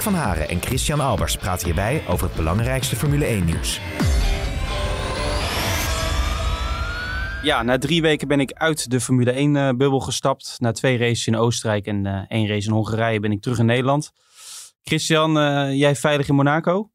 Erik van Haren en Christian Albers praten hierbij over het belangrijkste Formule 1-nieuws. Ja, na drie weken ben ik uit de Formule 1-bubbel gestapt. Na twee races in Oostenrijk en uh, één race in Hongarije ben ik terug in Nederland. Christian, uh, jij veilig in Monaco?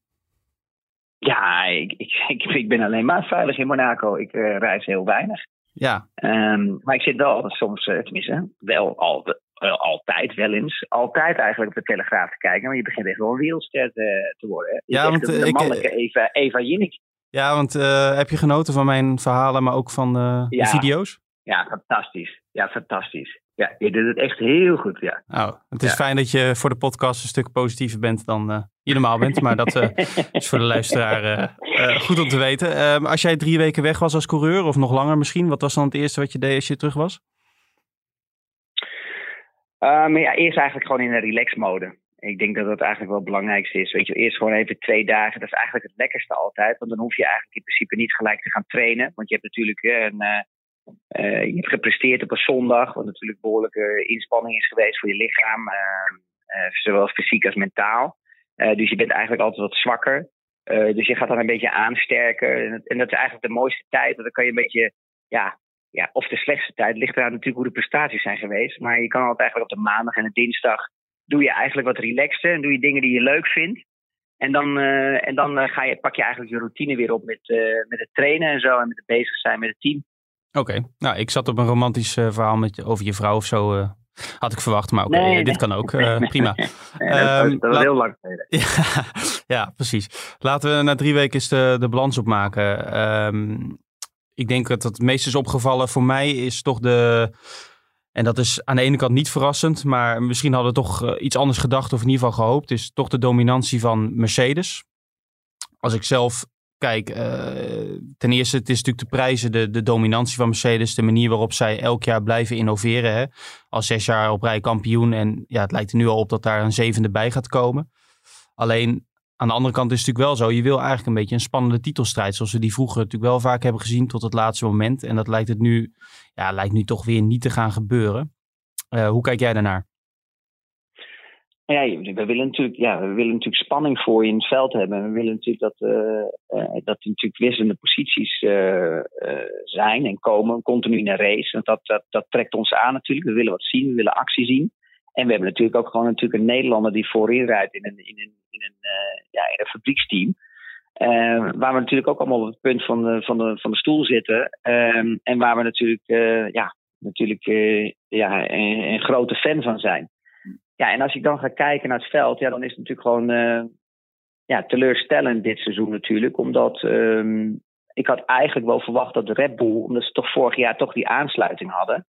Ja, ik, ik, ik, ben alleen maar veilig in Monaco. Ik uh, reis heel weinig. Ja. Um, maar ik zit wel soms, tenminste, wel al, altijd wel eens, altijd eigenlijk op de Telegraaf te kijken. Maar je begint echt wel een wereldster te, te worden. Je ja, want de, de mannelijke Eva, Eva Jinnik. Ja, want uh, heb je genoten van mijn verhalen, maar ook van uh, ja. de video's? Ja, fantastisch. Ja, fantastisch. Ja, je doet het echt heel goed, ja. Oh, het is Ja. fijn dat je voor de podcast een stuk positiever bent dan je normaal bent. Maar dat is voor de luisteraar goed om te weten. Ehm, als jij drie weken weg was als coureur, of nog langer misschien, wat was dan het eerste wat je deed als je terug was? Maar ja, eerst eigenlijk gewoon in een relax mode. Ik denk dat dat eigenlijk wel het belangrijkste is. Weet je, eerst gewoon even twee dagen. Dat is eigenlijk het lekkerste altijd. Want dan hoef je eigenlijk in principe niet gelijk te gaan trainen. Want je hebt natuurlijk een, uh, uh, je hebt gepresteerd op een zondag. Wat natuurlijk behoorlijke inspanning is geweest voor je lichaam. Zowel fysiek als mentaal. dus je bent eigenlijk altijd wat zwakker. dus je gaat dan een beetje aansterken. En, en, dat is eigenlijk de mooiste tijd. Want dan kan je een beetje, ja, ja, of de slechtste tijd. Ligt eraan natuurlijk hoe de prestaties zijn geweest. Maar je kan altijd eigenlijk op de maandag en de dinsdag doe je eigenlijk wat relaxter en doe je dingen die je leuk vindt. En dan, uh, en dan uh, ga je, pak je eigenlijk je routine weer op met, uh, met het trainen en zo en met het bezig zijn met het team. Oké, okay. nou ik zat op een romantisch verhaal met, over je vrouw of zo. had ik verwacht, maar oké, nee, dit nee. kan ook. prima. dat, um, dat was heel lang geleden. Ja, ja, precies. Laten we na drie weken eens de, de balans opmaken. Um, ik denk dat het meest is opgevallen voor mij is toch de... En dat is aan de ene kant niet verrassend, maar misschien hadden we toch uh, iets anders gedacht of in ieder geval gehoopt. Is toch de dominantie van Mercedes. Als ik zelf kijk, uh, ten eerste, het is natuurlijk de prijzen, de, de dominantie van Mercedes, de manier waarop zij elk jaar blijven innoveren. Hè? Al zes jaar op rij kampioen en ja, het lijkt er nu al op dat daar een zevende bij gaat komen. Alleen aan de andere kant is het natuurlijk wel zo, je wil eigenlijk een beetje een spannende titelstrijd, zoals we die vroeger natuurlijk wel vaak hebben gezien tot het laatste moment. En dat lijkt het nu, ja, lijkt nu toch weer niet te gaan gebeuren. Uh, hoe kijk jij daarnaar? Ja, we willen natuurlijk, ja, we willen natuurlijk spanning voor je in het veld hebben. We willen natuurlijk dat, uh, uh, dat er natuurlijk wisselende posities zijn en komen, continu in een race. Want dat, dat, dat trekt ons aan natuurlijk. We willen wat zien, we willen actie zien. En we hebben natuurlijk ook gewoon natuurlijk een Nederlander die voorin rijdt in een, in een, in een, uh, ja, in een fabrieksteam. Uh, waar we natuurlijk ook allemaal op het punt van de, van de, van de stoel zitten. Um, en waar we natuurlijk, uh, ja, natuurlijk ja, een, een, grote fan van zijn. Ja, en als ik dan ga kijken naar het veld, ja, dan is het natuurlijk gewoon ja, teleurstellend dit seizoen natuurlijk. Omdat um, ik had eigenlijk wel verwacht dat de Red Bull, omdat ze toch vorig jaar toch die aansluiting hadden.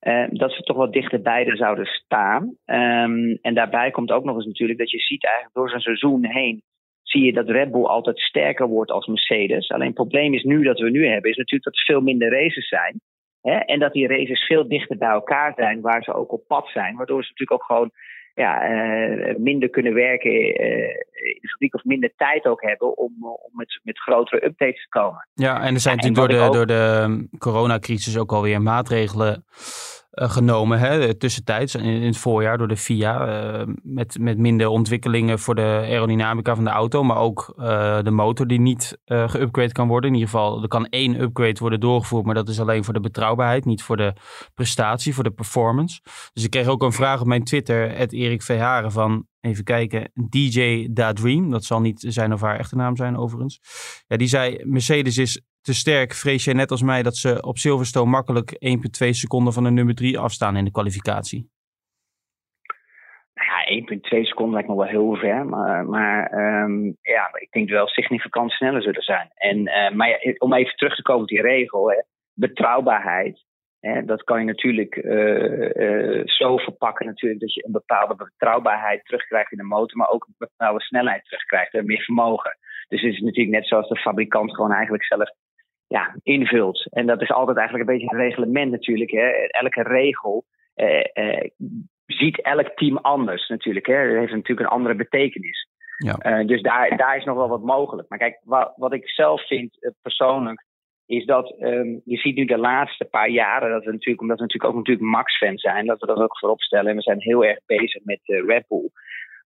Uh, dat ze toch wat dichterbij er zouden staan. Um, en daarbij komt ook nog eens natuurlijk dat je ziet eigenlijk door zo'n seizoen heen. zie je dat Red Bull altijd sterker wordt als Mercedes. Alleen het probleem is nu dat we nu hebben, is natuurlijk dat er veel minder races zijn. Hè? En dat die races veel dichter bij elkaar zijn, waar ze ook op pad zijn. Waardoor ze natuurlijk ook gewoon ja, uh, minder kunnen werken uh, in de fabriek of minder tijd ook hebben om, om met, met grotere updates te komen. Ja, en er zijn ja, natuurlijk door de, ook... door de coronacrisis ook alweer maatregelen genomen, hè, tussentijds in, in, het voorjaar door de FIA, uh, met, met minder ontwikkelingen voor de aerodynamica van de auto, maar ook de motor die niet geüpgrade kan worden. In ieder geval, er kan één upgrade worden doorgevoerd, maar dat is alleen voor de betrouwbaarheid, niet voor de prestatie, voor de performance. Dus ik kreeg ook een vraag op mijn Twitter, Erik van even kijken, DJ Dadream, dat zal niet zijn of haar echte naam zijn overigens. Ja, die zei, Mercedes is te sterk, vrees jij net als mij dat ze op Silverstone makkelijk 1,2 seconden van de nummer 3 afstaan in de kwalificatie? Ja, 1,2 seconden lijkt me wel heel ver. Maar, maar um, ja, ik denk wel significant sneller zullen zijn. En, uh, maar om even terug te komen op die regel, hè, betrouwbaarheid. dat kan je natuurlijk zo verpakken natuurlijk dat je een bepaalde betrouwbaarheid terugkrijgt in de motor, maar ook een bepaalde snelheid terugkrijgt en meer vermogen. Dus het is natuurlijk net zoals de fabrikant gewoon eigenlijk zelf ja, invult. En dat is altijd eigenlijk een beetje een reglement natuurlijk. Hè. Elke regel eh, eh, ziet elk team anders natuurlijk. Hè. Dat heeft natuurlijk een andere betekenis. Ja. Uh, dus daar, daar is nog wel wat mogelijk. Maar kijk, wat, wat ik zelf vind uh, persoonlijk, is dat um, je ziet nu de laatste paar jaren, dat we natuurlijk, omdat we natuurlijk ook natuurlijk Max-fans zijn, dat we dat ook voorop stellen. En we zijn heel erg bezig met uh, Red Bull.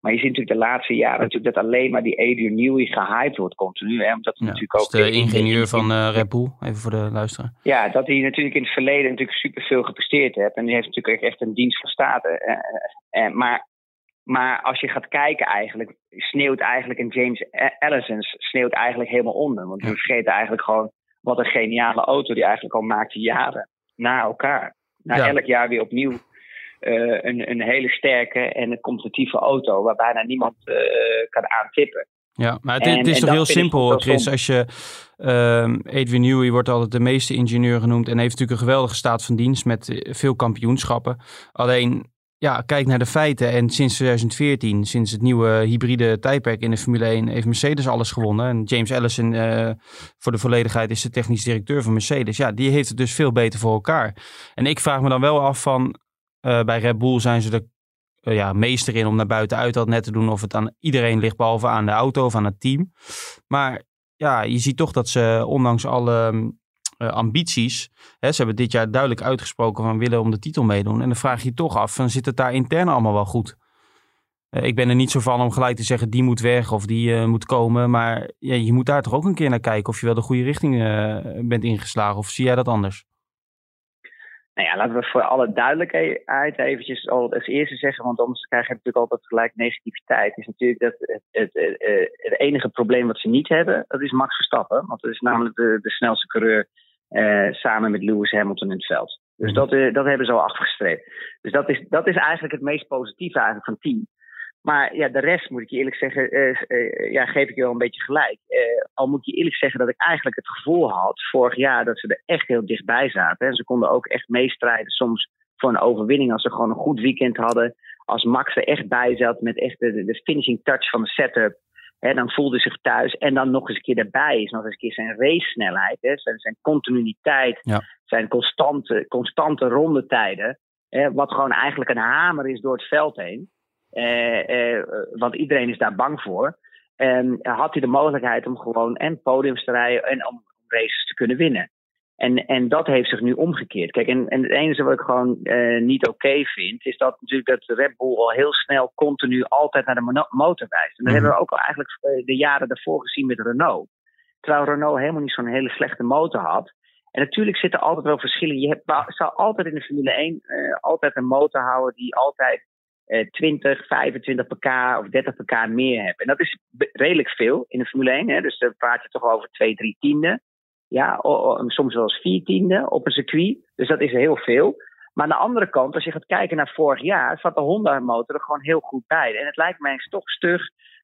Maar je ziet natuurlijk de laatste jaren natuurlijk dat alleen maar die Adrian Newey gehyped wordt continu. Hè, omdat ja, natuurlijk ook de ingenieur van uh, Red Bull, even voor de luisteraar. Ja, dat hij natuurlijk in het verleden natuurlijk superveel gepresteerd heeft. En die heeft natuurlijk echt een dienst van staat. Uh, uh, maar, maar als je gaat kijken eigenlijk, sneeuwt eigenlijk een James Allison sneeuwt eigenlijk helemaal onder. Want ja. we vergeten eigenlijk gewoon wat een geniale auto die eigenlijk al maakte jaren na elkaar. Na ja. elk jaar weer opnieuw uh, een, een hele sterke en een competitieve auto waar bijna niemand uh, kan aantippen. Ja, maar het, en, het is toch heel simpel, Chris. Als je uh, Adrian Newey wordt altijd de meeste ingenieur genoemd en heeft natuurlijk een geweldige staat van dienst met veel kampioenschappen. Alleen, ja, kijk naar de feiten. En sinds 2014, sinds het nieuwe hybride tijdperk in de Formule 1, heeft Mercedes alles gewonnen. En James Allison, uh, voor de volledigheid, is de technisch directeur van Mercedes. Ja, die heeft het dus veel beter voor elkaar. En ik vraag me dan wel af van, uh, bij Red Bull zijn ze er uh, ja, meester in om naar buiten uit dat net te doen of het aan iedereen ligt, behalve aan de auto of aan het team. Maar ja, je ziet toch dat ze ondanks alle uh, ambities, hè, ze hebben dit jaar duidelijk uitgesproken van willen om de titel meedoen. En dan vraag je je toch af, van, zit het daar intern allemaal wel goed? ik ben er niet zo van om gelijk te zeggen die moet weg of die moet komen. Maar ja, je moet daar toch ook een keer naar kijken of je wel de goede richting bent ingeslagen. Of zie jij dat anders? Nou ja, laten we voor alle duidelijkheid eventjes al als eerste zeggen, want anders krijg je natuurlijk altijd gelijk negativiteit. Is natuurlijk dat het, het, het, het, enige probleem wat ze niet hebben, dat is Max Verstappen. Want dat is namelijk de, de snelste coureur eh, samen met Lewis Hamilton in het veld. Dus dat, uh, dat hebben ze al afgestreept. Dus dat is, dat is eigenlijk het meest positieve eigenlijk van het team. Maar ja, de rest moet ik je eerlijk zeggen, uh, uh, ja, geef ik je wel een beetje gelijk. Uh, al moet je eerlijk zeggen dat ik eigenlijk het gevoel had vorig jaar dat ze er echt heel dichtbij zaten. En ze konden ook echt meestrijden soms voor een overwinning als ze gewoon een goed weekend hadden. Als Max er echt bij zat met echt de, de finishing touch van de setup. Hè, dan voelde zich thuis. En dan nog eens een keer daarbij is nog eens een keer zijn race snelheid. Hè, zijn, zijn continuïteit, ja. zijn constante, constante rondetijden. Hè, wat gewoon eigenlijk een hamer is door het veld heen. Uh, uh, want iedereen is daar bang voor. En had hij de mogelijkheid om gewoon en podiums te rijden en om races te kunnen winnen. En, en dat heeft zich nu omgekeerd. Kijk, en, en het enige wat ik gewoon uh, niet oké okay vind, is dat natuurlijk dat Red Bull al heel snel continu altijd naar de motor wijst. En dat mm. hebben we ook al eigenlijk de jaren daarvoor gezien met Renault. Terwijl Renault helemaal niet zo'n hele slechte motor had. En natuurlijk zitten er altijd wel verschillen. Je hebt, zou altijd in de Formule 1 uh, altijd een motor houden die altijd 20, 25 pk of 30 pk meer hebben. En dat is redelijk veel in de Formule 1. Hè? Dus dan praat je toch over 2, 3 tiende. Ja, soms wel eens 4 tiende op een circuit. Dus dat is heel veel. Maar aan de andere kant, als je gaat kijken naar vorig jaar, zat de Honda-motor er gewoon heel goed bij. En het lijkt mij toch stug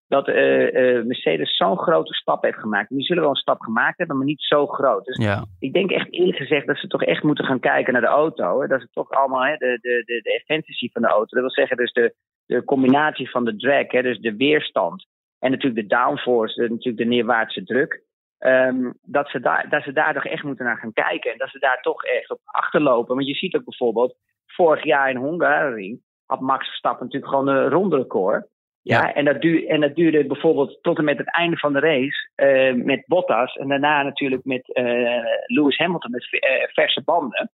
dat uh, uh, Mercedes zo'n grote stap heeft gemaakt. Die zullen wel een stap gemaakt hebben, maar niet zo groot. Dus ja. ik denk echt eerlijk gezegd dat ze toch echt moeten gaan kijken naar de auto. Hè. Dat is toch allemaal hè, de, de, de, de efficiency van de auto. Dat wil zeggen dus de, de combinatie van de drag, hè, dus de weerstand. En natuurlijk de downforce, de, natuurlijk de neerwaartse druk. Um, dat, ze daar, dat ze daar toch echt moeten naar gaan kijken. En dat ze daar toch echt op achterlopen. Want je ziet ook bijvoorbeeld, vorig jaar in Hongarije had Max Verstappen natuurlijk gewoon een ronderecord. Ja, En, dat duurde, en dat duurde bijvoorbeeld tot en met het einde van de race uh, met Bottas. En daarna natuurlijk met uh, Lewis Hamilton met uh, verse banden.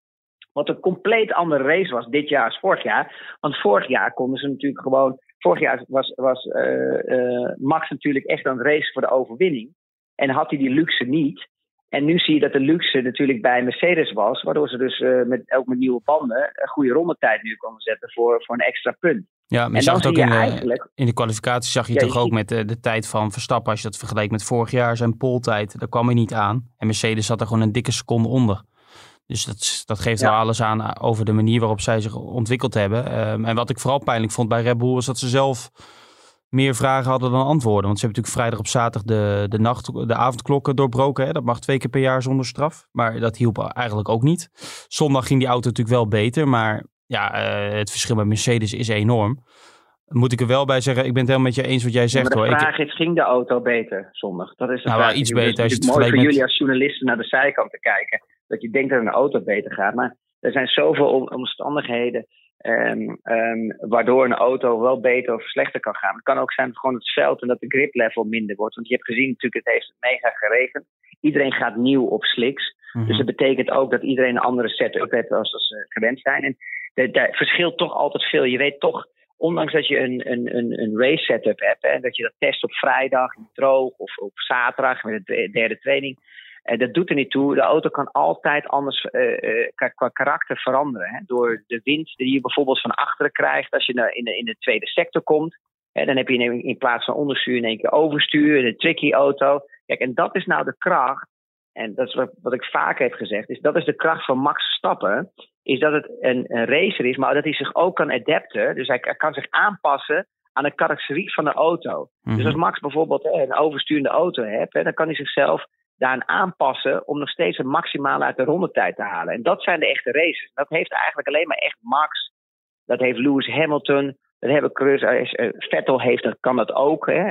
Wat een compleet andere race was dit jaar als vorig jaar. Want vorig jaar konden ze natuurlijk gewoon. Vorig jaar was, was Max natuurlijk echt aan het racen voor de overwinning. En had hij die luxe niet. En nu zie je dat de luxe natuurlijk bij Mercedes was. Waardoor ze dus met, ook met nieuwe banden een goede rondetijd nu konden zetten voor, voor een extra punt. Ja, maar je zag het ook in de, in de kwalificatie zag je ja, toch je ook met de, de, tijd van Verstappen. Als je dat vergelijkt met vorig jaar, zijn poltijd, daar kwam hij niet aan. En Mercedes zat er gewoon een dikke seconde onder. Dus dat, dat geeft ja. wel alles aan over de manier waarop zij zich ontwikkeld hebben. Um, en wat ik vooral pijnlijk vond bij Red Bull was dat ze zelf meer vragen hadden dan antwoorden. Want ze hebben natuurlijk vrijdag op zaterdag de, de, nacht, de avondklokken doorbroken. Hè? Dat mag twee keer per jaar zonder straf. Maar dat hielp eigenlijk ook niet. Zondag ging die auto natuurlijk wel beter. Maar ja, uh, het verschil met Mercedes is enorm. Moet ik er wel bij zeggen, ik ben het helemaal met je eens wat jij zegt. De vraag is, ging de auto beter zondag? Dat is nou, vraag. iets beter. Het is mooi voor jullie als journalisten naar de zijkant te kijken. Dat je denkt dat een auto beter gaat. Maar er zijn zoveel omstandigheden um, um, waardoor een auto wel beter of slechter kan gaan. Het kan ook zijn dat gewoon het veld en dat de grip level minder wordt. Want je hebt gezien natuurlijk, het heeft mega geregend. Iedereen gaat nieuw op slicks. Mhm. Dus dat betekent ook dat iedereen een andere setup heeft als ze gewend zijn. En dat verschilt toch altijd veel. Je weet toch, ondanks dat je een, een, een, een race setup hebt, hè, dat je dat test op vrijdag, droog of op zaterdag met de derde training. Uh, dat doet er niet toe. De auto kan altijd anders uh, uh, qua karakter veranderen. Hè? Door de wind die je bijvoorbeeld van achteren krijgt als je in de, in de tweede sector komt. Hè, dan heb je in, in, plaats van onderstuur in één keer overstuur, een tricky auto. Kijk, en dat is nou de kracht. En dat is wat, wat ik vaak heb gezegd. Is dat is de kracht van Max Stappen. Is dat het een, een racer is, maar dat hij zich ook kan adapten. Dus hij, hij kan zich aanpassen aan de karakteriek van de auto. Mm -hmm. Dus als Max bijvoorbeeld hè, een oversturende auto hè, dan kan hij zichzelf daaraan aanpassen om nog steeds het maximale uit de rondetijd te halen. En dat zijn de echte races. Dat heeft eigenlijk alleen maar echt Max. Dat heeft Lewis Hamilton. Dat hebben coureurs. Vettel heeft dat, kan dat ook. Hè.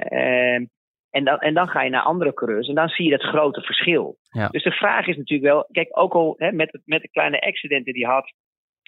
En dan, en dan ga je naar andere coureurs en dan zie je dat grote verschil. Ja. Dus de vraag is natuurlijk wel, kijk, ook al hè, met, met de kleine accidenten die hij had,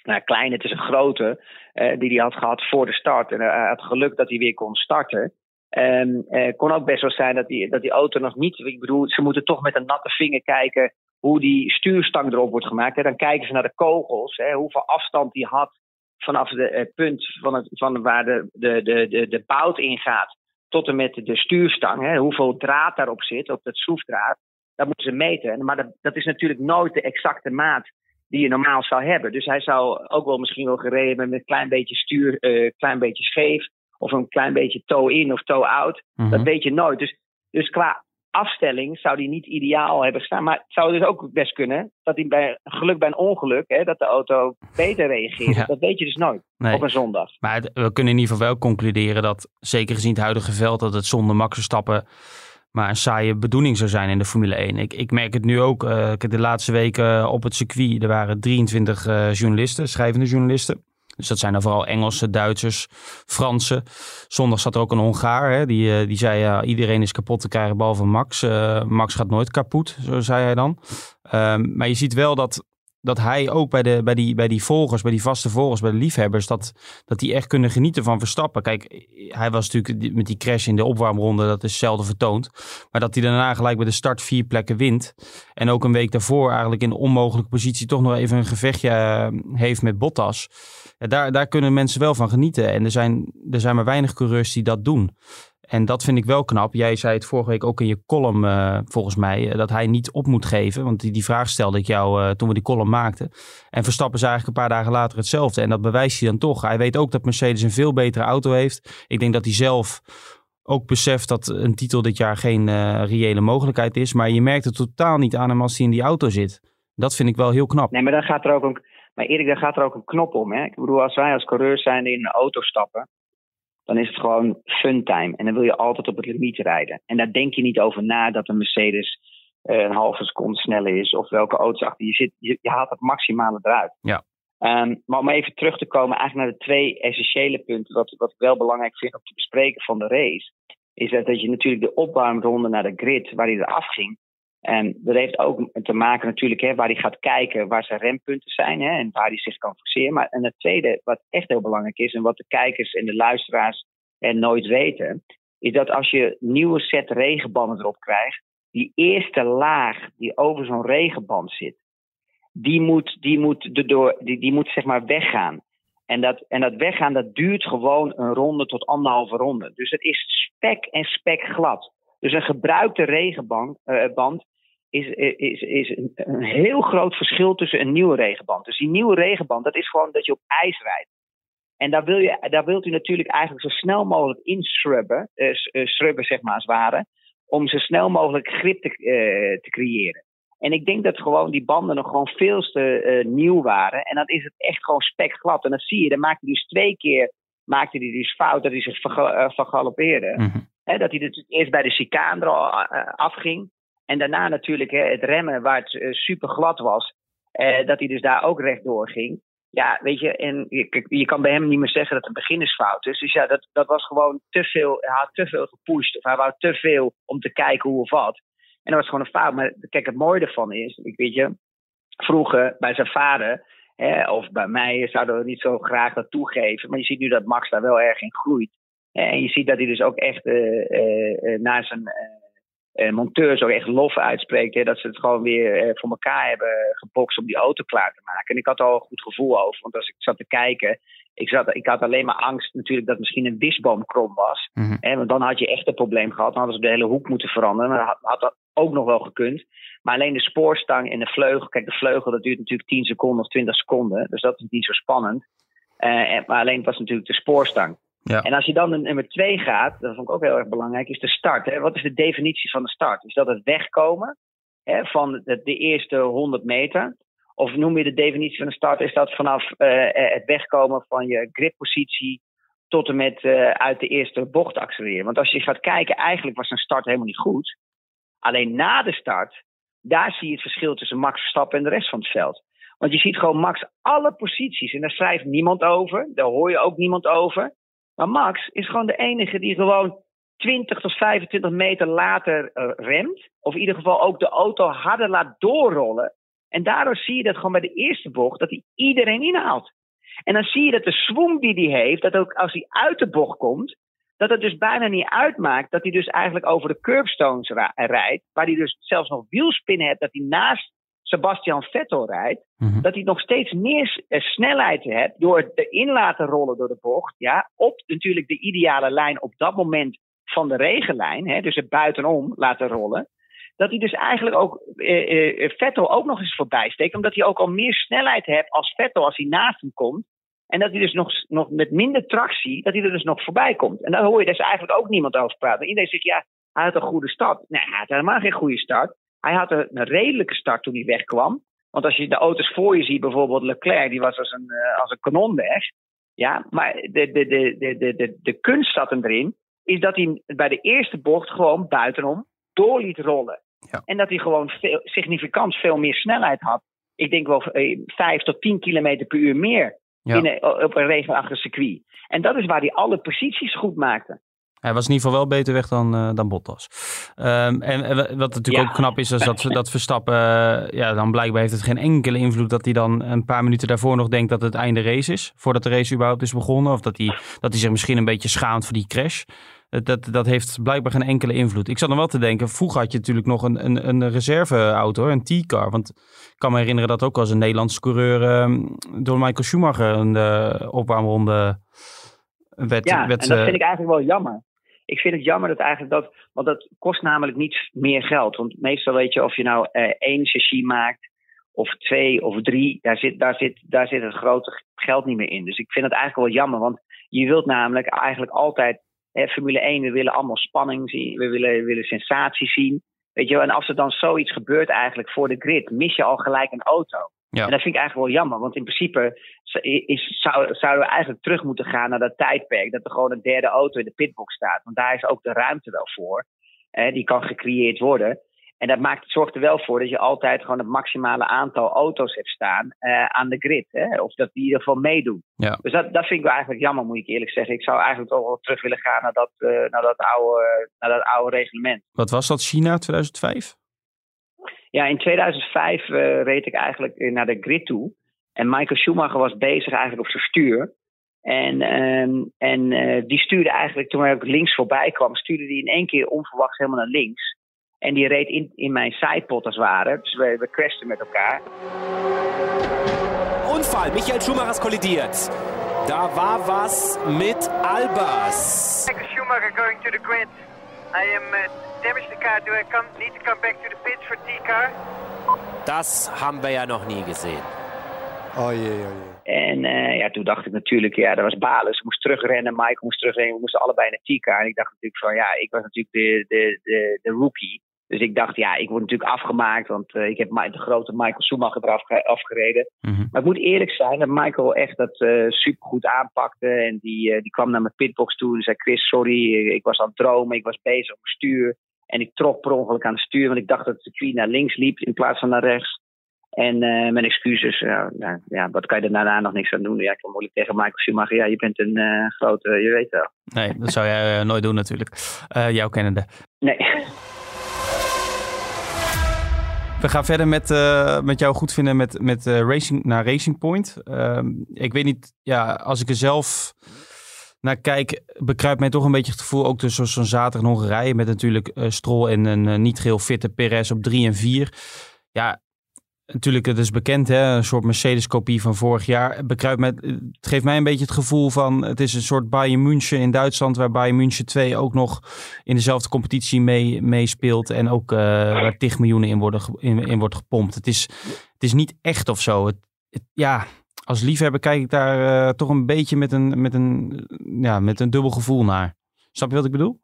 nou klein, het is een grote, uh, die hij had gehad voor de start. En hij had geluk dat hij weer kon starten. Um, kon ook best wel zijn dat die, auto nog niet. Ik bedoel, ze moeten toch met een natte vinger kijken hoe die stuurstang erop wordt gemaakt. Hè. Dan kijken ze naar de kogels, hè, hoeveel afstand die had vanaf het uh, punt van, het, van waar de, de, de, de, bout ingaat tot en met de stuurstang. Hè, hoeveel draad daarop zit, op dat schroefdraad. Dat moeten ze meten. Maar dat, dat is natuurlijk nooit de exacte maat die je normaal zou hebben. Dus hij zou ook wel misschien wel gereden met een klein beetje stuur, uh, klein beetje scheef of een klein beetje toe in of toe out. Mhm. Dat weet je nooit. Dus, dus qua afstelling zou die niet ideaal hebben staan. Maar het zou dus ook best kunnen dat hij bij geluk bij een ongeluk, hè, dat de auto beter reageert. Ja. Dat weet je dus nooit Nee. op een zondag. Maar het- we kunnen in ieder geval wel concluderen dat, zeker gezien het huidige veld, dat het zonder Max Verstappen maar een saaie bedoeling zou zijn in de Formule 1. Ik, ik merk het nu ook. ik heb de laatste weken op het circuit, er waren 23 eh, journalisten, schrijvende journalisten. Dus dat zijn dan vooral Engelsen, Duitsers, Fransen. Zondag zat er ook een Hongaar. Hè, die, eh, die zei, ja, iedereen is kapot te krijgen behalve Max. Eh, Max gaat nooit kapot, zo zei hij dan. Ehm, maar je ziet wel dat, dat hij ook bij, de, bij, die, bij die volgers, bij die vaste volgers, bij de liefhebbers, dat, dat die echt kunnen genieten van Verstappen. Kijk, hij was natuurlijk met die crash in de opwarmronde, dat is zelden vertoond. Maar dat hij daarna gelijk bij de start vier plekken wint. En ook een week daarvoor eigenlijk in onmogelijke positie toch nog even een gevechtje eh, heeft met Bottas. Daar, daar kunnen mensen wel van genieten. En er zijn, er zijn maar weinig coureurs die dat doen. En dat vind ik wel knap. Jij zei het vorige week ook in je column, eh, volgens mij, eh, dat hij niet op moet geven. Want die, die vraag stelde ik jou eh, toen we die column maakten. En Verstappen is eigenlijk een paar dagen later hetzelfde. En dat bewijst hij dan toch. Hij weet ook dat Mercedes een veel betere auto heeft. Ik denk dat hij zelf ook beseft dat een titel dit jaar geen reële mogelijkheid is. Maar je merkt het totaal niet aan hem als hij in die auto zit. Dat vind ik wel heel knap. Nee, maar dan gaat er ook een, maar Erik, daar gaat er ook een knop om. Hè? Ik bedoel, als wij als coureurs zijn in een auto stappen, dan is het gewoon fun time. En dan wil je altijd op het limiet rijden. En daar denk je niet over na dat een Mercedes eh, een halve seconde sneller is of welke auto's achter je zit. Je, je haalt het maximale eruit. Ja. Ehm, maar om even terug te komen eigenlijk naar de twee essentiële punten, wat, wat ik wel belangrijk vind om te bespreken van de race, is dat, dat je natuurlijk de opwarmronde naar de grid, waar hij eraf ging, en dat heeft ook te maken natuurlijk hè, waar hij gaat kijken waar zijn rempunten zijn hè, en waar hij zich kan forceren. Maar en het tweede, wat echt heel belangrijk is en wat de kijkers en de luisteraars er nooit weten, is dat als je nieuwe set regenbanden erop krijgt, die eerste laag die over zo'n regenband zit, die moet, die moet, erdoor, die, die moet zeg maar weggaan. En dat, en dat weggaan, dat duurt gewoon een ronde tot anderhalve ronde. Dus het is spek en spek glad. Dus een gebruikte regenband eh, band is, is, is een, een heel groot verschil tussen een nieuwe regenband. Dus die nieuwe regenband, dat is gewoon dat je op ijs rijdt. En daar, wil je, daar wilt u natuurlijk eigenlijk zo snel mogelijk inshrubben, uh, shrubben zeg maar als het ware, om zo snel mogelijk grip te, uh, te creëren. En ik denk dat gewoon die banden nog gewoon veel te uh, nieuw waren. En dan is het echt gewoon spekglad. En dat zie je, dan maak je dus twee keer maakte hij dus fout dat hij zich vergalopeerde. Mhm. dat hij dus eerst bij de chicane eh, afging. En daarna natuurlijk hè, het remmen waar het eh, super glad was. eh, dat hij dus daar ook rechtdoor ging. Ja, weet je, en je, je kan bij hem niet meer zeggen dat het een beginnersfout is. Dus ja, dat, dat was gewoon te veel. Hij had te veel gepusht. Of hij wou te veel om te kijken hoe of wat. En dat was gewoon een fout. Maar kijk, het mooie ervan is, ik weet je, vroeger bij zijn vader, hè, of bij mij, zouden we niet zo graag dat toegeven. Maar je ziet nu dat Max daar wel erg in groeit. En je ziet dat hij dus ook echt eh, naar zijn monteurs ook echt lof uitspreekt. Hè, dat ze het gewoon weer eh, voor elkaar hebben gebokst om die auto klaar te maken. En ik had er al een goed gevoel over. Want als ik zat te kijken, ik, zat, ik had alleen maar angst natuurlijk dat misschien een wisboom krom was. Hè, want dan had je echt een probleem gehad. Dan hadden ze de hele hoek moeten veranderen. Maar had, had dat ook nog wel gekund. Maar alleen de spoorstang en de vleugel. Kijk, de vleugel dat duurt natuurlijk 10 seconden of 20 seconden. Dus dat is niet zo spannend. Eh, maar alleen was natuurlijk de spoorstang. Ja. En als je dan naar nummer 2 gaat, dat vond ik ook heel erg belangrijk, is de start. Hè? Wat is de definitie van de start? Is dat het wegkomen hè, van de, eerste 100 meter? Of noem je de definitie van de start, is dat vanaf eh, het wegkomen van je grippositie tot en met eh, uit de eerste bocht accelereren? Want als je gaat kijken, eigenlijk was een start helemaal niet goed. Alleen na de start, daar zie je het verschil tussen Max Verstappen en de rest van het veld. Want je ziet gewoon Max alle posities en daar schrijft niemand over. Daar hoor je ook niemand over. Maar Max is gewoon de enige die gewoon 20 tot 25 meter later eh, remt. Of in ieder geval ook de auto harder laat doorrollen. En daardoor zie je dat gewoon bij de eerste bocht dat hij iedereen inhaalt. En dan zie je dat de swing die hij heeft, dat ook als hij uit de bocht komt, dat het dus bijna niet uitmaakt dat hij dus eigenlijk over de curbstones rijdt. Waar hij dus zelfs nog wielspinnen hebt, dat hij naast Sebastian Vettel rijdt Mhm. dat hij nog steeds meer eh, snelheid hebt door het erin laten rollen door de bocht. Ja, op natuurlijk de ideale lijn op dat moment van de regenlijn. Hè, dus het buitenom laten rollen. Dat hij dus eigenlijk ook eh, eh, Vettel ook nog eens voorbij steekt. Omdat hij ook al meer snelheid hebt als Vettel als hij naast hem komt. En dat hij dus nog, nog met minder tractie, dat hij er dus nog voorbij komt. En daar hoor je dus eigenlijk ook niemand over praten. Iedereen zegt, ja, hij had een goede start. Nee, hij had helemaal geen goede start. Hij had een, redelijke start toen hij wegkwam. Want als je de auto's voor je ziet, bijvoorbeeld Leclerc, die was als een, eh, als een kanon weg. Ja, maar de, de, de, de, de, de, de kunst zat hem erin, is dat hij bij de eerste bocht gewoon buitenom door liet rollen. Ja. En dat hij gewoon veel, significant veel meer snelheid had. Ik denk wel eh, 5 tot 10 kilometer per uur meer Ja. in een- op een regenachtig circuit. En dat is waar hij alle posities goed maakte. Hij was in ieder geval wel beter weg dan, eh, dan Bottas. Ehm, en, en wat natuurlijk Ja. ook knap is, is dat, dat Verstappen, eh, ja, dan blijkbaar heeft het geen enkele invloed dat hij dan een paar minuten daarvoor nog denkt dat het einde race is. Voordat de race überhaupt is begonnen. Of dat hij, dat hij zich misschien een beetje schaamt voor die crash. Eh, Dat, dat heeft blijkbaar geen enkele invloed. Ik zat nog wel te denken, vroeger had je natuurlijk nog een, een, een reserveauto, een T-car. Want ik kan me herinneren dat ook als een Nederlandse coureur ehm, door Michael Schumacher een de opwarmronde werd. Ja, werd en dat vind ik eigenlijk wel jammer. Ik vind het jammer dat eigenlijk dat, want dat kost namelijk niet meer geld. Want meestal weet je of je nou eh, één chassis maakt, of twee of drie, daar zit, daar, zit, daar zit het grote geld niet meer in. Dus ik vind het eigenlijk wel jammer, want je wilt namelijk eigenlijk altijd, hè, Formule 1, we willen allemaal spanning zien, we willen, we willen sensatie zien. Weet je en als er dan zoiets gebeurt eigenlijk voor de grid, mis je al gelijk een auto. Ja. En dat vind ik eigenlijk wel jammer, want in principe is, zou, zouden we eigenlijk terug moeten gaan naar dat tijdperk. Dat er gewoon een derde auto in de pitbox staat. Want daar is ook de ruimte wel voor. Eh, die kan gecreëerd worden. En dat maakt, zorgt er wel voor dat je altijd gewoon het maximale aantal auto's hebt staan eh, aan de grid. Hè? Of dat die in ieder geval meedoen. Ja. Dus dat, dat vind ik wel eigenlijk jammer, moet ik eerlijk zeggen. Ik zou eigenlijk toch wel terug willen gaan naar dat, eh, naar dat, oude, naar dat oude reglement. Wat was dat, China 2005? Ja, in 2005 eh, reed ik eigenlijk eh, naar de grid toe. En Michael Schumacher was bezig eigenlijk op zijn stuur. En, ehm, en eh, die stuurde eigenlijk, toen hij ook links voorbij kwam, stuurde hij in één keer onverwachts helemaal naar links. En die reed in, in mijn sidepot als het ware. Dus we, we crashten met elkaar. Unfall, Michael Schumachers kollidiert. Da war was mit Albers. Michael Schumacher going to the grid. I am uh, damaged the car. Do I come, need to come back to the pits for T-car? Das haben wir ja noch nie gesehen. Oh jee, oh jee. En eh, ja, toen dacht ik natuurlijk, ja, dat was balen. Ze moest terugrennen, Michael moest terugrennen. We moesten allebei naar Tika. En ik dacht natuurlijk van, ja, ik was natuurlijk de, de, de, de rookie. Dus ik dacht, ja, ik word natuurlijk afgemaakt, want ik heb de grote Michael Schumacher eraf afgereden. Mhm. Maar ik moet eerlijk zijn dat Michael echt dat uh, supergoed aanpakte. En die, die kwam naar mijn pitbox toe en zei: Chris, sorry, ik was aan het dromen, ik was bezig op mijn stuur. En ik trok per ongeluk aan het stuur, want ik dacht dat het circuit naar links liep in plaats van naar rechts. En mijn excuses, ja, nou, ja, wat kan je er daarna nog niks aan doen? Ja, ik kan moeilijk tegen Michael Schumacher. Ja, je bent een grote, je weet wel. Nee, dat zou jij nooit doen natuurlijk. jouw kennende. Nee. We gaan verder met, met jou goed vinden met, met racing, naar Racing Point. Ehm, ik weet niet, ja, als ik er zelf naar kijk, bekruipt mij toch een beetje het gevoel, ook tussen zo'n zaterdag in Hongarije, met natuurlijk Strol en een niet geheel fitte Perez op 3 en 4. Ja, natuurlijk, het is bekend, hè, een soort Mercedes-kopie van vorig jaar. Bekruipt met, het geeft mij een beetje het gevoel van, het is een soort Bayern München in Duitsland, waar Bayern München 2 ook nog in dezelfde competitie mee, meespeelt en ook uh, waar 10 miljoenen in, worden, in, in wordt gepompt. Het is, het is niet echt of zo. Het, ja, als liefhebber kijk ik daar uh, toch een beetje met een, met, een, ja, met een dubbel gevoel naar. Snap je wat ik bedoel?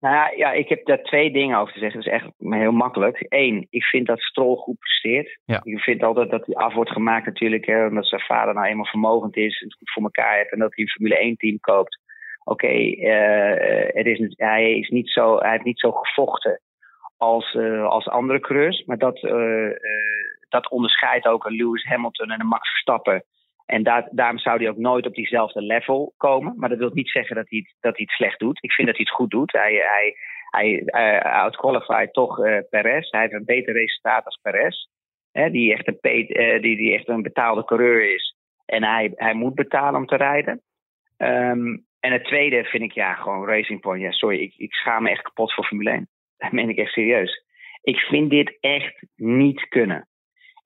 Nou ja, ja, ik heb daar twee dingen over te zeggen. Dat is echt heel makkelijk. Eén, ik vind dat Strol goed presteert. Ja. Ik vind altijd dat hij af wordt gemaakt natuurlijk. Hè, omdat zijn vader nou eenmaal vermogend is. Het goed voor elkaar heeft. En dat hij een Formule 1 team koopt. Oké, okay, uh, hij, is niet zo, hij heeft niet zo gevochten als, uh, als andere coureurs. Maar dat, uh, dat onderscheidt ook een Lewis Hamilton en een Max Verstappen. En daar, daarom zou hij ook nooit op diezelfde level komen. Maar dat wil niet zeggen dat hij, dat hij het slecht doet. Ik vind dat hij het goed doet. Hij, hij, hij uh, outqualified toch uh, Perez. Hij heeft een beter resultaat als Perez. Hè, die, echt een, uh, die, die echt een betaalde coureur is. En hij, hij moet betalen om te rijden. Um, en het tweede vind ik ja, gewoon Racing Point. Sorry, ik, ik schaam me echt kapot voor Formule 1. Dat meen ik echt serieus. Ik vind dit echt niet kunnen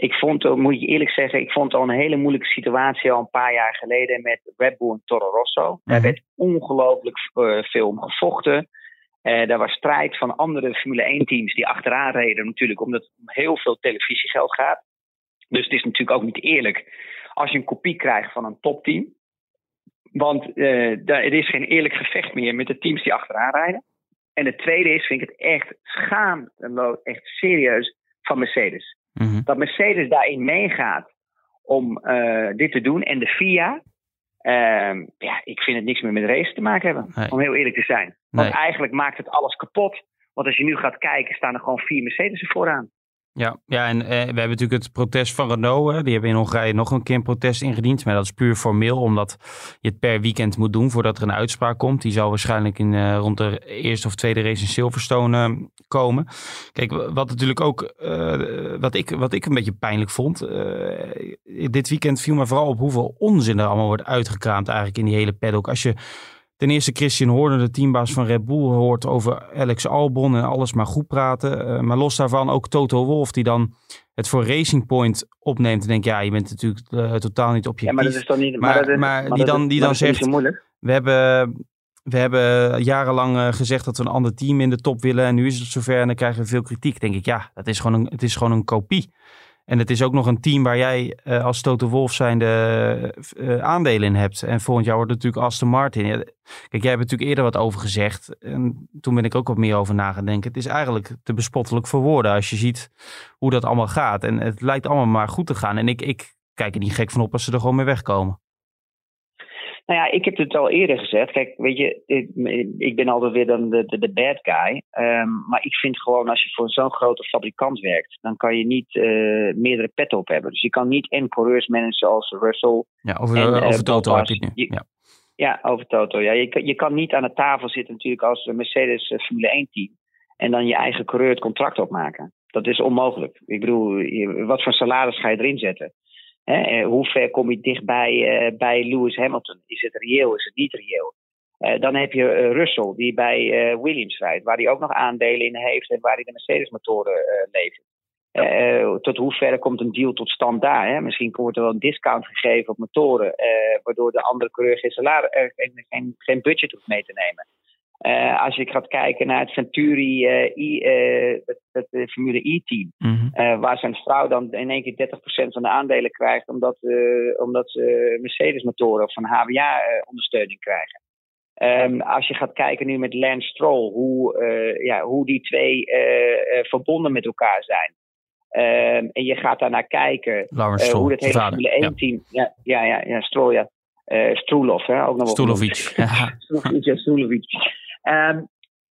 ik vond, moet je eerlijk zeggen, ik vond al een hele moeilijke situatie al een paar jaar geleden met Red Bull en Toro Rosso. Mm -hmm. Daar werd ongelooflijk uh, veel om gevochten. Uh, daar was strijd van andere Formule 1 teams die achteraan reden natuurlijk, omdat het om heel veel televisiegeld gaat. Dus het is natuurlijk ook niet eerlijk als je een kopie krijgt van een topteam. Want uh, er is geen eerlijk gevecht meer met de teams die achteraan rijden. En het tweede is, vind ik het echt schaamteloos, echt serieus van Mercedes. Mm -hmm. Dat Mercedes daarin meegaat om uh, dit te doen. En de FIA, uh, ja, ik vind het niks meer met race te maken hebben. Nee. Om heel eerlijk te zijn. Want Nee. eigenlijk maakt het alles kapot. Want als je nu gaat kijken, staan er gewoon vier Mercedes vooraan. Ja, ja en eh, we hebben natuurlijk het protest van Renault. Hè. Die hebben in Hongarije nog een keer een protest ingediend. Maar dat is puur formeel, omdat je het per weekend moet doen voordat er een uitspraak komt. Die zal waarschijnlijk in, eh, rond de eerste of tweede race in Silverstone eh, komen. Kijk, wat natuurlijk ook, eh, wat, ik, wat ik een beetje pijnlijk vond. eh, dit weekend viel me vooral op hoeveel onzin er allemaal wordt uitgekraamd eigenlijk in die hele paddock. Als je ten eerste Christian Horner, de teambaas van Red Bull, hoort over Alex Albon en alles maar goed praten. Eh, maar los daarvan ook Toto Wolff, die dan het voor Racing Point opneemt. En denkt, ja, je bent natuurlijk eh, totaal niet objectief. Ja, maar dat is toch niet. Maar- is- maar die dan- die maar dan zegt-. We hebben, we hebben jarenlang eh, gezegd dat we een ander team in de top willen. En nu is het zover en dan krijgen we veel kritiek. Denk ik, ja, dat is gewoon een, het is gewoon een kopie. En het is ook nog een team waar jij eh, als Toto Wolff zijnde eh, aandelen in hebt. En volgend jaar wordt het natuurlijk Aston Martin. Kijk, jij hebt natuurlijk eerder wat over gezegd. En toen ben ik ook wat meer over na gaan denken. Het is eigenlijk te bespottelijk voor woorden als je ziet hoe dat allemaal gaat. En het lijkt allemaal maar goed te gaan. En ik, ik kijk er niet gek van op als ze er gewoon mee wegkomen. Nou ja, ik heb het al eerder gezegd. Kijk, weet je, ik, ik ben altijd weer dan de, de, de bad guy. Ehm, maar ik vind gewoon, als je voor zo'n grote fabrikant werkt, dan kan je niet eh, meerdere petten op hebben. Dus je kan niet en coureurs managen als Russell. Ja, over, En, eh, over Toto heb je het nu. je- Ja. Ja, over Toto. Ja, je, kan- je kan niet aan de tafel zitten natuurlijk als Mercedes eh, Formule 1 team. En dan je eigen coureur het contract opmaken. Dat is onmogelijk. Ik bedoel, wat voor salaris ga je erin zetten? Hè? Hoe ver kom je dichtbij eh, bij Lewis Hamilton? Is het reëel? Is het niet reëel? Eh, dan heb je eh, Russell, die bij Williams rijdt, waar hij ook nog aandelen in heeft en waar hij de Mercedes-motoren levert. Eh, tot hoeverre komt een deal tot stand daar? Hè? Misschien wordt er wel een discount gegeven op motoren, waardoor de andere coureur geen, salaris, geen, geen budget hoeft mee te nemen. Eh, als je gaat kijken naar het Venturi eh, I, eh, het, het, Formule E-team, Mhm. waar zijn vrouw dan in één keer 30% van de aandelen krijgt, omdat, omdat ze Mercedes-motoren of van HWA-ondersteuning krijgen. Ehm, als je gaat kijken nu met Lance Stroll, hoe, ja, hoe die twee verbonden met elkaar zijn. Ehm, en je gaat daarnaar kijken Stroll, hoe dat hele vader, Formule 1-team. Ja. Ja, ja, ja, Stroll, ja. Eh Stroelov, hè, ook nog wel genoemd. Ja. Ehm,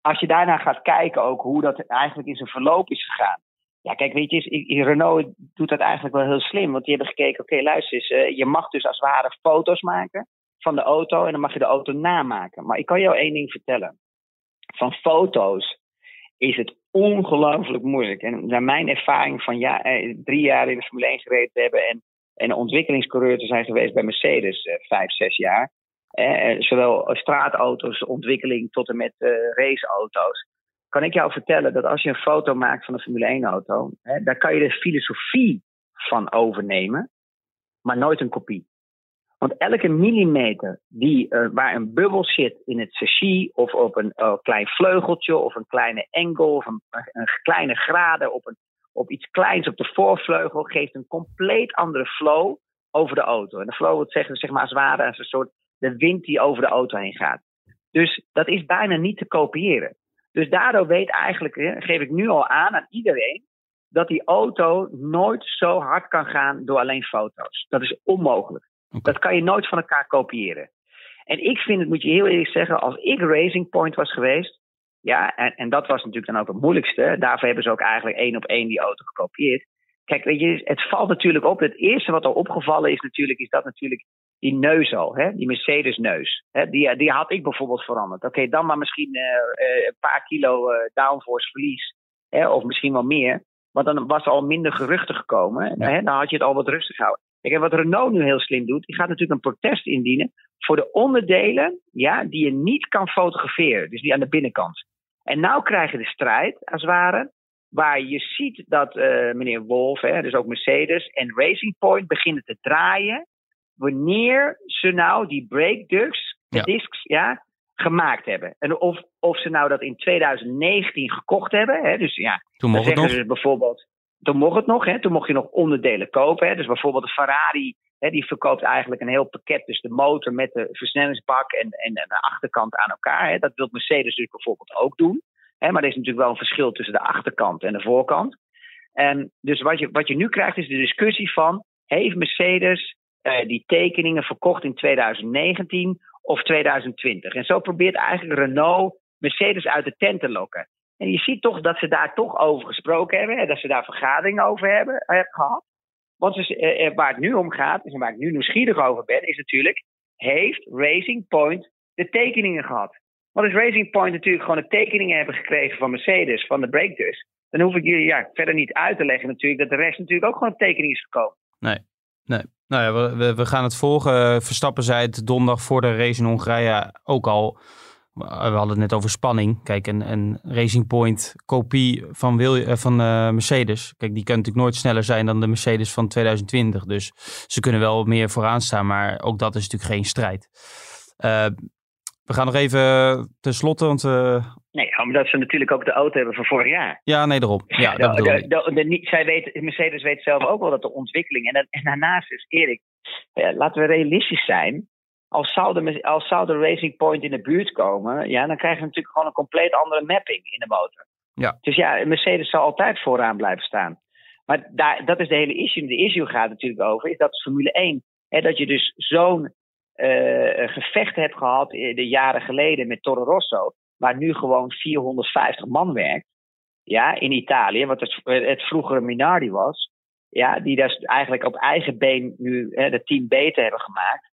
als je daarna gaat kijken ook hoe dat eigenlijk in zijn verloop is gegaan. Ja, kijk, weet je, Renault doet dat eigenlijk wel heel slim. Want die hebben gekeken, oké, luister eens, eh, je mag dus als het ware foto's maken van de auto en dan mag je de auto namaken. Maar ik kan jou één ding vertellen. Van foto's is het ongelooflijk moeilijk. En naar mijn ervaring van ja, eh, drie jaar in de Formule 1 gereden te hebben en, en ontwikkelingscoureur te zijn geweest bij Mercedes, eh, vijf, zes jaar. Eh, zowel straatauto's, ontwikkeling tot en met eh, raceauto's. Kan ik jou vertellen dat als je een foto maakt van een Formule 1 auto, hè, daar kan je de filosofie van overnemen, maar nooit een kopie. Want elke millimeter die, eh, waar een bubbel zit in het chassis, of op een eh, klein vleugeltje, of een kleine engel, of een, een kleine graden op, een, op iets kleins op de voorvleugel, geeft een compleet andere flow over de auto. En de flow wil zeggen, zeg maar, als het ware als een soort de wind die over de auto heen gaat. Dus dat is bijna niet te kopiëren. Dus daardoor weet eigenlijk, geef ik nu al aan aan iedereen, dat die auto nooit zo hard kan gaan door alleen foto's. Dat is onmogelijk. Dat kan je nooit van elkaar kopiëren. En ik vind het, moet je heel eerlijk zeggen, als ik Racing Point was geweest, ja, en, en dat was natuurlijk dan ook het moeilijkste. Daarvoor hebben ze ook eigenlijk één op één die auto gekopieerd. Kijk, weet je, het valt natuurlijk op. Het eerste wat al opgevallen is natuurlijk, is dat natuurlijk die neus al, hè? die Mercedes-neus. Hè? Die, die had ik bijvoorbeeld veranderd. Oké, dan maar misschien eh, eh, een paar kilo eh, downforce verlies, hè? of misschien wel meer. Want dan was er al minder geruchten gekomen. Ja. Hè? Dan had je het al wat rustig gehouden. Kijk, en wat Renault nu heel slim doet, die gaat natuurlijk een protest indienen voor de onderdelen ja, die je niet kan fotograferen. Dus die aan de binnenkant. En nou krijg je de strijd, als het ware, waar je ziet dat meneer Wolf, hè, dus ook Mercedes en Racing Point beginnen te draaien. Wanneer ze nou die brake discs, Ja. discs ja, gemaakt hebben. En of, of ze nou dat in 2019 gekocht hebben. Hè, dus ja, Toen mocht het zeggen nog. ze bijvoorbeeld, toen mocht het nog, hè, toen mocht je nog onderdelen kopen. Hè, dus bijvoorbeeld de Ferrari, hè, die verkoopt eigenlijk een heel pakket, dus de motor met de versnellingsbak en, en, en de achterkant aan elkaar. Hè. Dat wil Mercedes dus bijvoorbeeld ook doen. Hè, maar er is natuurlijk wel een verschil tussen de achterkant en de voorkant. En dus wat je, wat je nu krijgt is de discussie van, heeft Mercedes eh, die tekeningen verkocht in 2019 of 2020? En zo probeert eigenlijk Renault Mercedes uit de tent te lokken. En je ziet toch dat ze daar toch over gesproken hebben. En dat ze daar vergaderingen over hebben eh, gehad. Want dus, eh, waar het nu om gaat, en waar ik nu nieuwsgierig over ben, is natuurlijk: heeft Racing Point de tekeningen gehad? Want als Racing Point natuurlijk gewoon de tekeningen hebben gekregen van Mercedes, van de breakdust, dan hoef ik jullie ja, verder niet uit te leggen natuurlijk dat de rest natuurlijk ook gewoon tekening is gekomen. Nee. Nee. Nou ja, we, we, we gaan het volgen. Verstappen zei het donderdag voor de race in Hongarije ook al. We hadden het net over spanning. Kijk, een, een Racing Point kopie van, Wil, eh, van eh, Mercedes. Kijk, die kan natuurlijk nooit sneller zijn dan de Mercedes van 2020. Dus ze kunnen wel meer vooraan staan, maar ook dat is natuurlijk geen strijd. Eh, we gaan nog even tenslotte, want eh, Nee, omdat ze natuurlijk ook de auto hebben van vorig jaar. ja, nee, daarom. Ja, dat de, bedoel de, ik. de- de- niet- zij weet, Mercedes weet zelf ook wel dat de ontwikkeling. En, en daarnaast is Erik, ja, laten we realistisch zijn. Als zou, de, als zou de Racing Point in de buurt komen, ja, dan krijgen we natuurlijk gewoon een compleet andere mapping in de motor. Ja. Dus ja, Mercedes zal altijd vooraan blijven staan. Maar daar, dat is de hele issue. De issue gaat natuurlijk over, is dat Formule 1, hè, dat je dus zo'n eh, gevecht hebt gehad eh, de jaren geleden met Toro Rosso, waar nu gewoon 450 man werkt ja, in Italië, wat het, het vroegere Minardi was, ja, die dus eigenlijk op eigen been nu hè, het team beter hebben gemaakt.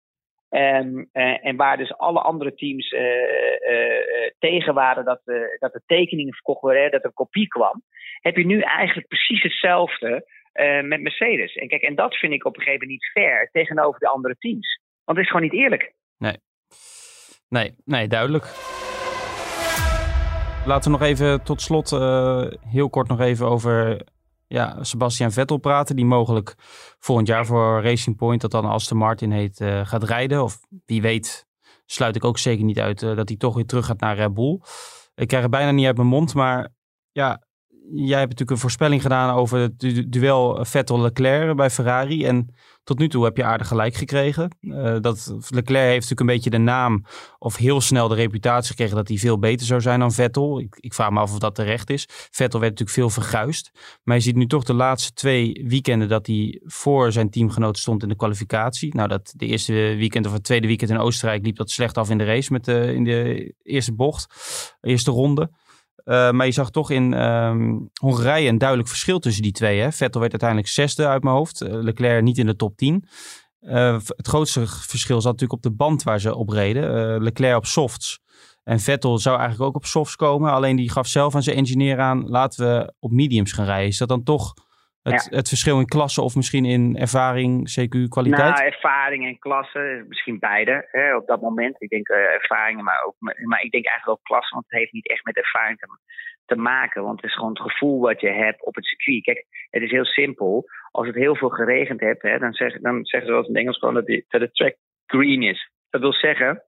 En, eh, en waar dus alle andere teams eh, tegen waren dat, eh, dat de tekeningen verkocht werden, dat er kopie kwam, heb je nu eigenlijk precies hetzelfde met Mercedes. En kijk, en dat vind ik op een gegeven moment niet fair tegenover de andere teams. Want het is gewoon niet eerlijk. Nee, nee, duidelijk. Laten we nog even tot slot eh, heel kort nog even over ja, Sebastian Vettel praten. Die mogelijk volgend jaar voor Racing Point, dat dan Aston Martin heet, eh, gaat rijden. Of wie weet, sluit ik ook zeker niet uit eh, dat hij toch weer terug gaat naar Red Bull. Ik krijg het bijna niet uit mijn mond, maar ja, jij hebt natuurlijk een voorspelling gedaan over het du- duel Vettel-Leclerc bij Ferrari. En tot nu toe heb je aardig gelijk gekregen. Eh, dat Leclerc heeft natuurlijk een beetje de naam of heel snel de reputatie gekregen dat hij veel beter zou zijn dan Vettel. Ik, ik vraag me af of dat terecht is. Vettel werd natuurlijk veel verguisd. Maar je ziet nu toch de laatste twee weekenden dat hij voor zijn teamgenoot stond in de kwalificatie. Nou, dat de eerste weekend of het tweede weekend in Oostenrijk liep dat slecht af in de race met de, in de eerste bocht, eerste ronde. Uh, maar je zag toch in um, Hongarije een duidelijk verschil tussen die twee. Hè? Vettel werd uiteindelijk zesde uit mijn hoofd. Uh, Leclerc niet in de top 10. Uh, het grootste verschil zat natuurlijk op de band waar ze op reden. Leclerc op softs. En Vettel zou eigenlijk ook op softs komen. Alleen die gaf zelf aan zijn engineer aan... laten we op mediums gaan rijden. Is dat dan toch het, ja. het verschil in klasse of misschien in ervaring, CQ, kwaliteit? Nou, ervaring en klasse, misschien beide hè, op dat moment. Ik denk uh, ervaringen, maar, ook, maar ik denk eigenlijk ook klasse, want het heeft niet echt met ervaring te, te, maken. Want het is gewoon het gevoel wat je hebt op het circuit. Kijk, het is heel simpel. Als het heel veel geregend hebt, hè, dan, zeg, dan zeggen ze wel in het Engels gewoon dat, die, dat de track green is. Dat wil zeggen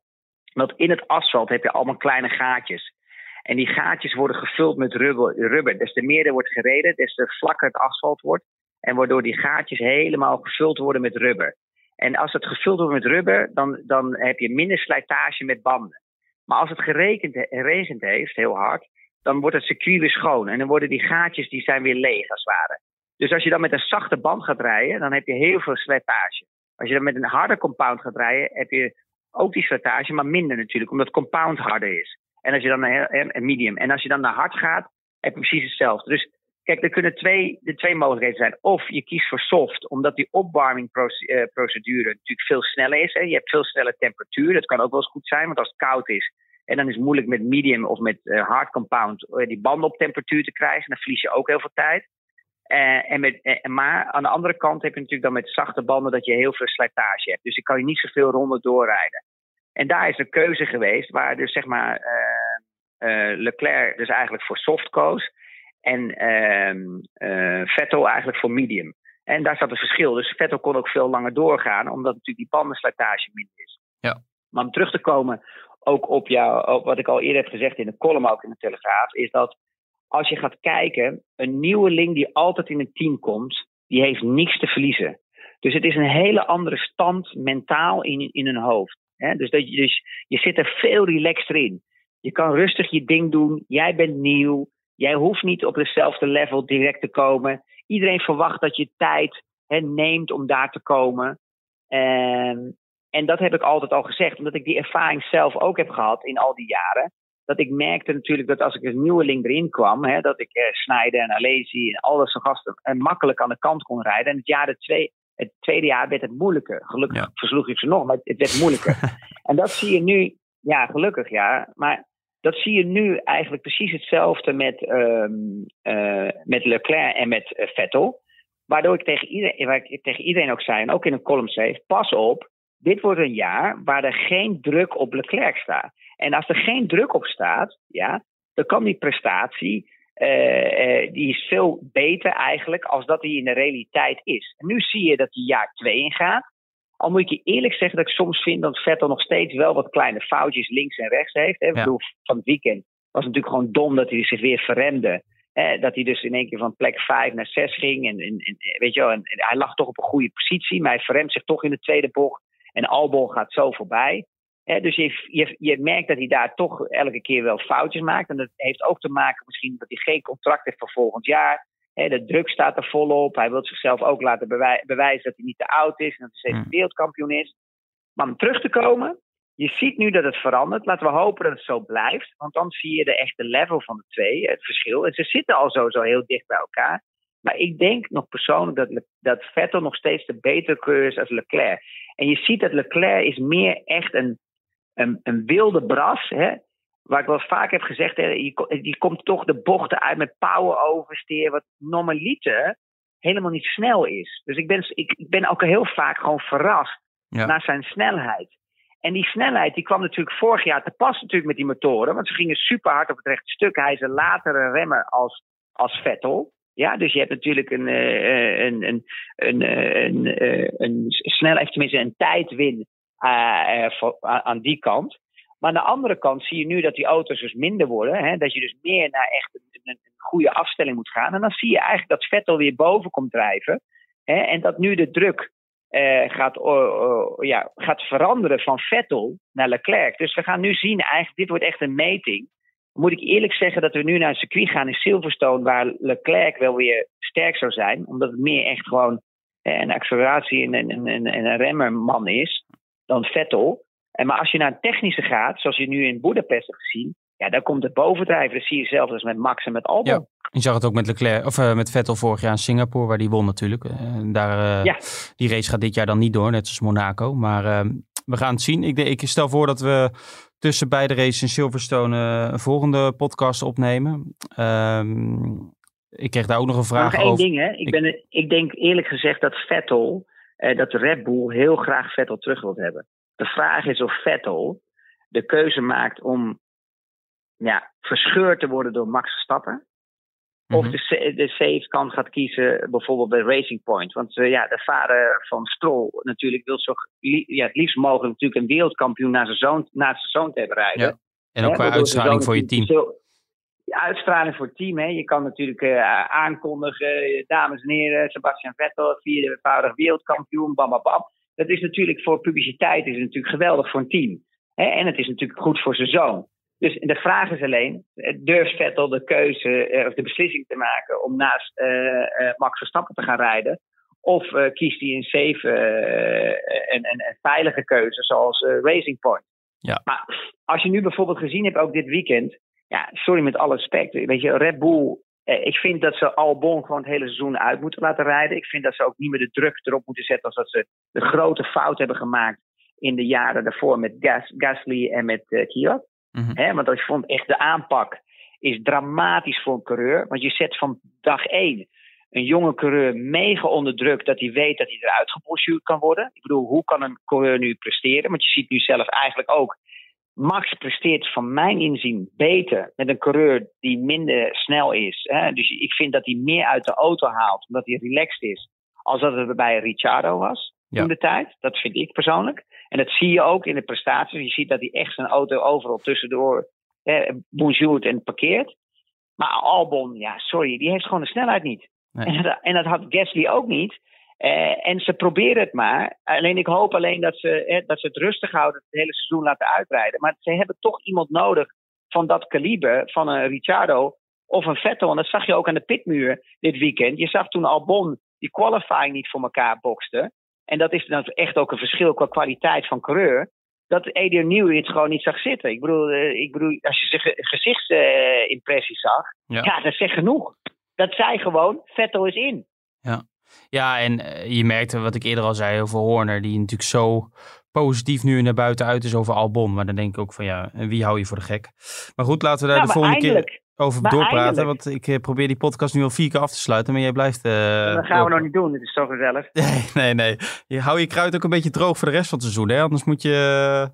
dat in het asfalt heb je allemaal kleine gaatjes. En die gaatjes worden gevuld met rubber. Des te meer er wordt gereden, des te vlakker het asfalt wordt. En waardoor die gaatjes helemaal gevuld worden met rubber. En als het gevuld wordt met rubber, dan, dan heb je minder slijtage met banden. Maar als het geregend, heeft, heel hard, dan wordt het circuit weer schoon. En dan worden die gaatjes die zijn weer leeg, als het ware. Dus als je dan met een zachte band gaat rijden, dan heb je heel veel slijtage. Als je dan met een harde compound gaat rijden, heb je ook die slijtage, maar minder natuurlijk, omdat compound harder is. En als je dan naar een medium. En als je dan naar hard gaat, heb je precies hetzelfde. Dus kijk, er kunnen twee, de twee mogelijkheden zijn. Of je kiest voor soft, omdat die opwarmingprocedure natuurlijk veel sneller is. Hè. Je hebt veel sneller temperatuur. Dat kan ook wel eens goed zijn, want als het koud is. En dan is het moeilijk met medium of met uh, hard compound die banden op temperatuur te krijgen. Dan verlies je ook heel veel tijd. En met, maar aan de andere kant heb je natuurlijk dan met zachte banden dat je heel veel slijtage hebt. Dus ik kan je niet zoveel ronden doorrijden. En daar is een keuze geweest waar dus zeg maar uh, Leclerc dus eigenlijk voor soft koos en Vettel eigenlijk voor medium. En daar zat een verschil. Dus Vettel kon ook veel langer doorgaan, omdat natuurlijk die bandenslijtage minder is. Ja. Maar om terug te komen ook op, jou, op wat ik al eerder heb gezegd in de column ook in de Telegraaf, is dat als je gaat kijken, een nieuweling die altijd in een team komt, die heeft niks te verliezen. Dus het is een hele andere stand mentaal in, in hun hoofd. Hè? Dus, dat je, dus je zit er veel relaxter in. Je kan rustig je ding doen. Jij bent nieuw. Jij hoeft niet op hetzelfde level direct te komen. Iedereen verwacht dat je tijd hè, neemt om daar te komen. En, en dat heb ik altijd al gezegd, omdat ik die ervaring zelf ook heb gehad in al die jaren. Dat ik merkte natuurlijk dat als ik als nieuweling erin kwam, hè, dat ik eh, Snijden en Alesi en alle soort gasten en makkelijk aan de kant kon rijden. En het jaar de twee, het tweede jaar werd het moeilijker. Gelukkig ja. versloeg ik ze nog, maar het werd moeilijker. en dat zie je nu, ja, gelukkig ja. Maar dat zie je nu eigenlijk precies hetzelfde met, um, uh, met Leclerc en met uh, Vettel. Waardoor ik tegen iedereen, waar ik tegen iedereen ook zei, en ook in een column schreef, pas op, dit wordt een jaar waar er geen druk op Leclerc staat. En als er geen druk op staat, ja, dan kan die prestatie uh, uh, die is veel beter eigenlijk als dat die in de realiteit is. En nu zie je dat hij jaar 2 ingaat. Al moet ik je eerlijk zeggen dat ik soms vind dat Vettel nog steeds wel wat kleine foutjes links en rechts heeft. Hè. Ja. Ik bedoel, van het weekend was het natuurlijk gewoon dom dat hij zich weer verremde. Eh, dat hij dus in één keer van plek 5 naar 6 ging. En, en, en weet je wel, en hij lag toch op een goede positie, maar hij verremt zich toch in de tweede bocht. En Albon gaat zo voorbij. He, dus je, je, je, merkt dat hij daar toch elke keer wel foutjes maakt. En dat heeft ook te maken misschien dat hij geen contract heeft voor volgend jaar. He, de druk staat er volop. Hij wil zichzelf ook laten bewij bewijzen dat hij niet te oud is. En dat hij steeds wereldkampioen is. Maar om terug te komen. Je ziet nu dat het verandert. Laten we hopen dat het zo blijft. Want dan zie je de echte level van de twee. Het verschil. En ze zitten al sowieso heel dicht bij elkaar. Maar ik denk nog persoonlijk dat, dat Vettel nog steeds de betere keur is als Leclerc. En je ziet dat Leclerc is meer echt een, een, een wilde bras. Hè? Waar ik wel vaak heb gezegd, hè, die, komt toch de bochten uit met power oversteer. Wat normaliter helemaal niet snel is. Dus ik ben, ik, ik ben ook heel vaak gewoon verrast ja. naar zijn snelheid. En die snelheid die kwam natuurlijk vorig jaar te pas natuurlijk met die motoren. Want ze gingen super hard op het rechte stuk. Hij is een latere remmer als, als Vettel. Ja, dus je hebt natuurlijk een, uh, een, een, een, een, een, een snelheid, tenminste een tijdwin aan die kant. Maar aan de andere kant zie je nu dat die auto's dus minder worden. Hè, dat je dus meer naar echt een, een, goede afstelling moet gaan. En dan zie je eigenlijk dat Vettel weer boven komt drijven. Hè, en dat nu de druk eh, gaat, ja, gaat veranderen van Vettel naar Leclerc. Dus we gaan nu zien, eigenlijk, dit wordt echt een meting. Moet ik eerlijk zeggen dat we nu naar een circuit gaan in Silverstone, waar Leclerc wel weer sterk zou zijn, omdat het meer echt gewoon een acceleratie en een, een remmerman is dan Vettel. En maar als je naar een technische gaat, zoals je nu in Budapest hebt gezien, ja, dan komt het bovendrijven. Dat zie je zelfs als met Max en met Albon. Ja. Je zag het ook met Leclerc, of uh, met Vettel vorig jaar in Singapore, waar die won natuurlijk. Uh, daar, uh, ja. Die race gaat dit jaar dan niet door, net als Monaco. Maar we gaan het zien. Ik, ik, stel voor dat we tussen beide races in Silverstone een volgende podcast opnemen. Ehm, ik kreeg daar ook nog een vraag nog over. één ding, hè. Ik, ben, ik denk eerlijk gezegd dat Vettel, dat Red Bull heel graag Vettel terug wil hebben. De vraag is of Vettel de keuze maakt om ja, verscheurd te worden door Max Verstappen. Of mhm. de, de safe kant gaat kiezen, bijvoorbeeld bij Racing Point. Want uh, ja, de vader van Stroll natuurlijk wil zo, ja, het liefst mogelijk natuurlijk een wereldkampioen naar zijn zoon, naar zijn zoon te hebben rijden. Ja. En ook qua uitstraling voor je team. Zo, uitstraling voor het team. Hè. Je kan natuurlijk uh, aankondigen, dames en heren, Sebastian Vettel, viervoudig wereldkampioen, bam, bam, bam. Dat is natuurlijk voor publiciteit is natuurlijk geweldig voor een team. Hè. En het is natuurlijk goed voor zijn zoon. Dus de vraag is alleen, durft Vettel de keuze eh, of de beslissing te maken om naast Max Verstappen te gaan rijden? Of uh, kiest hij een safe en, en, en, veilige keuze zoals Racing Point? Ja. Maar als je nu bijvoorbeeld gezien hebt, ook dit weekend, ja, sorry met alle respect, weet je, Red Bull, ik vind dat ze Albon gewoon het hele seizoen uit moeten laten rijden. Ik vind dat ze ook niet meer de druk erop moeten zetten als dat ze de grote fout hebben gemaakt in de jaren daarvoor met Gas, Gasly en met uh, Kvyat. Mm want ik vond echt de aanpak is dramatisch voor een coureur. Want je zet van dag één een jonge coureur mega onder druk dat hij weet dat hij eruit gepostuurd kan worden. Ik bedoel, hoe kan een coureur nu presteren? Want je ziet nu zelf eigenlijk ook. Max presteert van mijn inzien beter met een coureur die minder snel is. Hè? Dus ik vind dat hij meer uit de auto haalt, omdat hij relaxed is, als dat het bij Ricciardo was ja. in de tijd. Dat vind ik persoonlijk. En dat zie je ook in de prestaties. Je ziet dat hij echt zijn auto overal tussendoor eh, bonjourt en parkeert. Maar Albon, ja, sorry, die heeft gewoon de snelheid niet. En, dat, en, dat, had Gasly ook niet. Eh, en ze proberen het maar. Alleen ik hoop alleen dat ze, eh, dat ze het rustig houden, het hele seizoen laten uitrijden. Maar ze hebben toch iemand nodig van dat kaliber, van een Ricciardo of een Vettel. En dat zag je ook aan de pitmuur dit weekend. Je zag toen Albon die qualifying niet voor elkaar bokste. En dat is dan echt ook een verschil qua kwaliteit van coureur. Dat Adrian Newey het gewoon niet zag zitten. Ik bedoel, eh, ik bedoel als je zijn gezichtsimpressies zag, ja. ja, dat zegt genoeg. Dat zei gewoon, Vettel is in. Ja, ja en eh, je merkte wat ik eerder al zei over Horner, die natuurlijk zo positief nu naar buiten uit is over Albon. Maar dan denk ik ook van ja, wie hou je voor de gek? Maar goed, laten we daar de volgende keer over doorpraten. Want ik eh, probeer die podcast nu al vier keer af te sluiten, maar jij blijft. Uh, dat gaan we nog niet doen, het is toch gezellig. Nee, nee, nee. Je, hou je kruid ook een beetje droog voor de rest van het seizoen, hè? Anders moet je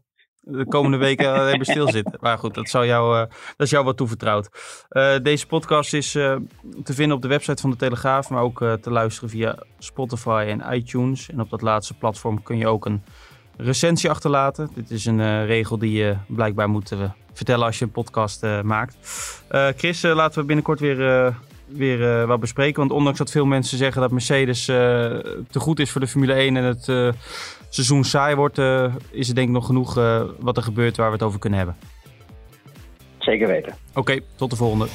de komende weken even stilzitten. Maar goed, dat, zou jou, dat is jou wat toevertrouwd. deze podcast is te vinden op de website van de Telegraaf, maar ook te luisteren via Spotify en iTunes. En op dat laatste platform kun je ook een recensie achterlaten. Dit is een regel die je blijkbaar moet vertellen als je een podcast maakt. Chris, laten we binnenkort weer, weer wat bespreken. Want ondanks dat veel mensen zeggen dat Mercedes te goed is voor de Formule 1 en het seizoen saai wordt, is er denk ik nog genoeg wat er gebeurt waar we het over kunnen hebben. Zeker weten. Oké, tot de volgende.